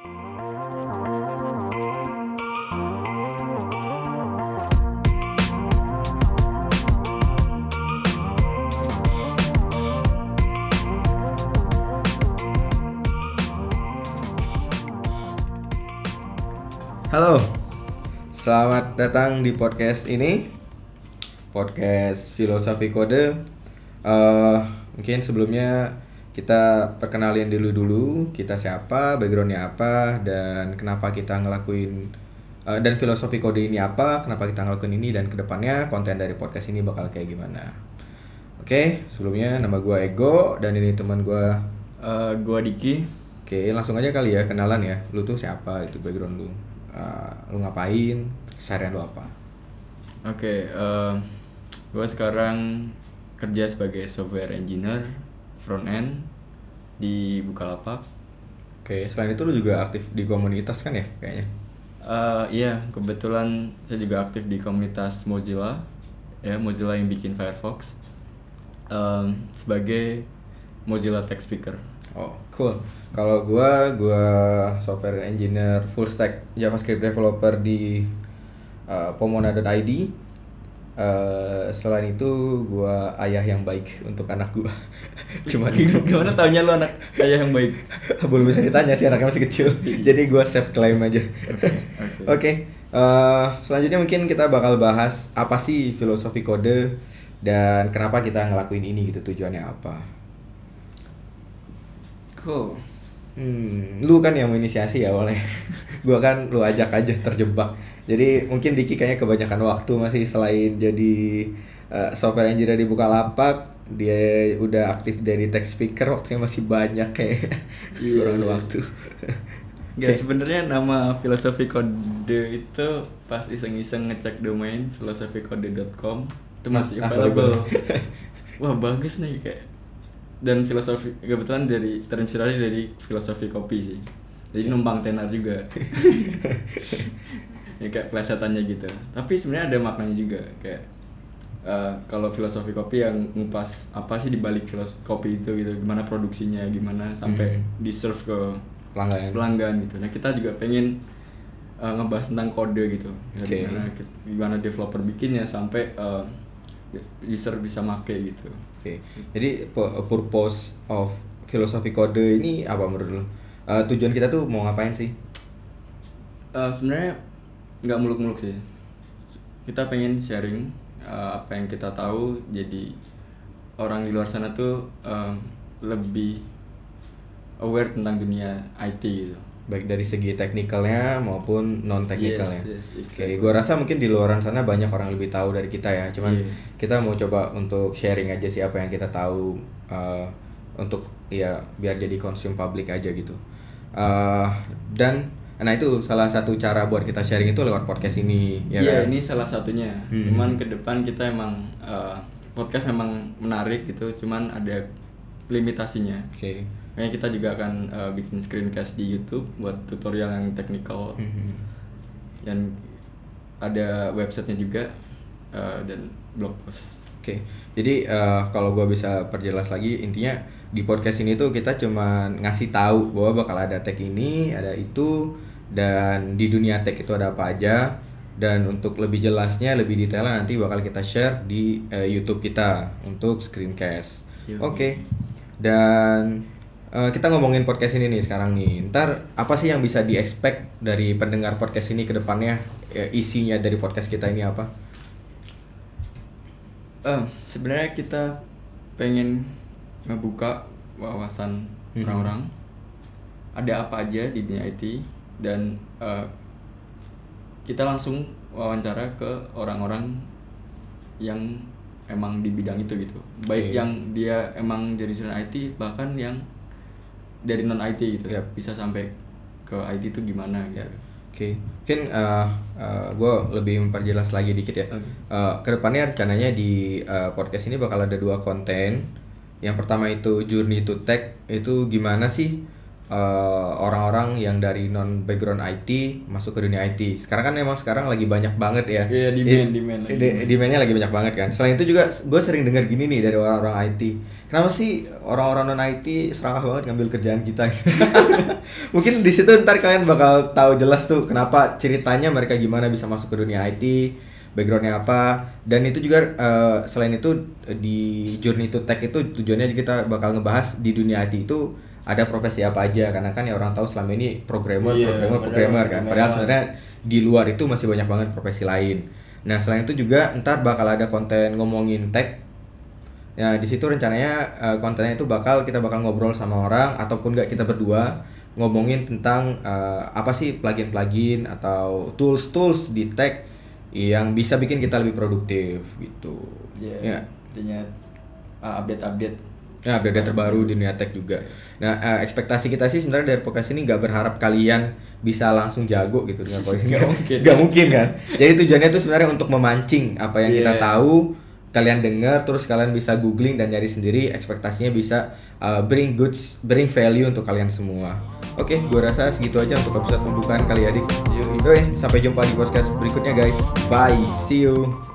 Halo, selamat datang di podcast ini, podcast filosofi kode. Eh, mungkin sebelumnya kita perkenalin dulu dulu kita siapa, backgroundnya apa, dan kenapa kita ngelakuin eh, dan filosofi kode ini apa, kenapa kita ngelakuin ini dan ke depannya konten dari podcast ini bakal kayak gimana. Oke, sebelumnya nama gua Ego dan ini teman gua. Eh, gua Diki. Oke, langsung aja kali ya kenalan ya. Lu tuh siapa? Itu background lu. Eh, lu ngapain? Keseharian lu apa? Oke, eh, gua sekarang kerja sebagai software engineer front end di Bukalapak. Oke, selain itu lu juga aktif di komunitas kan ya kayaknya? Eh, iya, kebetulan saya juga aktif di komunitas Mozilla, ya Mozilla yang bikin Firefox Em, sebagai Mozilla Tech Speaker. Oh, cool. Kalau gua gua software engineer full stack JavaScript developer di uh, pomona.id. Uh, selain itu gua ayah yang baik untuk anak gua. Cuma itu. Gimana taunya lu anak ayah yang baik? belum bisa ditanya sih anaknya masih kecil. Jadi gua self claim aja. Oke. eh, selanjutnya mungkin kita bakal bahas apa sih filosofi kode dan kenapa kita ngelakuin ini gitu tujuannya apa. Cool. Hmm, lu kan yang menginisiasi ya oleh gua kan lu ajak aja terjebak. Jadi mungkin Diki kayaknya kebanyakan waktu masih selain jadi uh, software engineer di Bukalapak, dia udah aktif dari tech speaker waktunya masih banyak kayak Iya, kurang iya. waktu. Gak sebenarnya nama filosofi kode itu pas iseng-iseng ngecek domain filosofikode.com itu masih Ah, available. available. Wah bagus nih kayak dan filosofi kebetulan dari terinspirasi dari filosofi kopi sih. Jadi numpang tenar juga. Ya kayak plesetannya gitu. Tapi sebenarnya ada maknanya juga kayak eh, kalau filosofi kopi yang ngupas apa sih dibalik filosofi kopi itu gitu, gimana produksinya, gimana sampai Hmm. di serve ke Pelanggan. pelanggan gitu. Nah kita juga pengen uh, ngebahas tentang kode gitu. Jadi gimana gimana developer bikinnya sampai uh, user bisa make gitu. Oke. Jadi pu- purpose of filosofi kode ini apa menurut lu? Uh, tujuan kita tuh mau ngapain sih? Uh, Sebenarnya nggak muluk-muluk sih. Kita pengen sharing uh, apa yang kita tahu. Jadi orang di luar sana tuh um, lebih aware tentang dunia IT gitu. baik dari segi teknikalnya maupun non teknikalnya. Yes, yes, Oke, exactly. gua rasa mungkin di luaran sana banyak orang lebih tahu dari kita ya. Cuman Iya. kita mau coba untuk sharing aja sih apa yang kita tahu uh, untuk ya biar jadi konsum publik aja gitu. Uh, dan nah itu salah satu cara buat kita sharing itu lewat podcast ini ya Iya, kan? ini salah satunya. Hmm. Cuman ke depan kita emang uh, podcast memang menarik gitu, cuman ada limitasinya. Oke. Makanya kita juga akan uh, bikin screencast di YouTube buat tutorial yang technical Mhm. dan ada websitenya juga uh, dan blog post. Oke, jadi eh, kalau gua bisa perjelas lagi intinya di podcast ini tuh kita cuman ngasih tahu bahwa bakal ada tag ini, ada itu, dan di dunia tag itu ada apa aja. Dan untuk lebih jelasnya, lebih detailnya nanti bakal kita share di eh, YouTube kita untuk screencast. Yoi. Oke, dan eh, kita ngomongin podcast ini nih sekarang nih. Ntar apa sih yang bisa di expect dari pendengar podcast ini ke depannya? Eh, isinya dari podcast kita ini apa? Eh, sebenarnya kita pengen ngebuka wawasan Mhm. orang-orang ada apa aja di dunia IT dan eh, kita langsung wawancara ke orang-orang yang emang di bidang itu gitu baik Oke. yang dia emang dari jurusan IT bahkan yang dari non IT gitu Yap. bisa sampai ke IT itu gimana gitu Oke, mungkin gue lebih memperjelas lagi dikit ya. Oke. Eh, ke depannya rencananya di eh, podcast ini bakal ada dua konten. Yang pertama itu Journey to Tech itu gimana sih eh, orang-orang yang dari non background IT masuk ke dunia IT. Sekarang kan memang sekarang lagi banyak banget ya. Iya, demand, I- demand lagi. di- demandnya lagi banyak banget kan. Selain itu juga gue sering dengar gini nih dari orang-orang IT. Kenapa sih orang-orang non IT serakah banget ngambil kerjaan kita? Mungkin di situ ntar kalian bakal tahu jelas tuh kenapa ceritanya mereka gimana bisa masuk ke dunia IT, backgroundnya apa, dan itu juga eh, selain itu di Journey to Tech itu tujuannya kita bakal ngebahas di dunia IT itu ada profesi apa aja karena kan ya orang tahu selama ini programmer, Iya, programmer, padahal programmer kan. Padahal sebenarnya di luar itu masih banyak banget profesi lain. Nah selain itu juga ntar bakal ada konten ngomongin tech. Ya di situ rencananya eh, kontennya itu bakal kita bakal ngobrol sama orang ataupun nggak kita berdua ngomongin tentang eh, apa sih plugin-plugin atau tools-tools di tech yang bisa bikin kita lebih produktif gitu. Iya. Ya. Intinya uh, update-update Ya, update terbaru di dunia tech juga. Nah, eh, ekspektasi kita sih sebenarnya dari podcast ini nggak berharap kalian bisa langsung jago gitu dengan podcast ini. Nggak mungkin. Nggak mungkin kan. Jadi tujuannya itu sebenarnya untuk memancing apa yang kita Iya. tahu, kalian dengar, terus kalian bisa googling dan nyari sendiri. Ekspektasinya bisa uh, bring goods, bring value untuk kalian semua. Oke, gua rasa segitu aja untuk episode pembukaan kali ya, Dik. Yoi. Oke, sampai jumpa di podcast berikutnya guys. Bye, see you.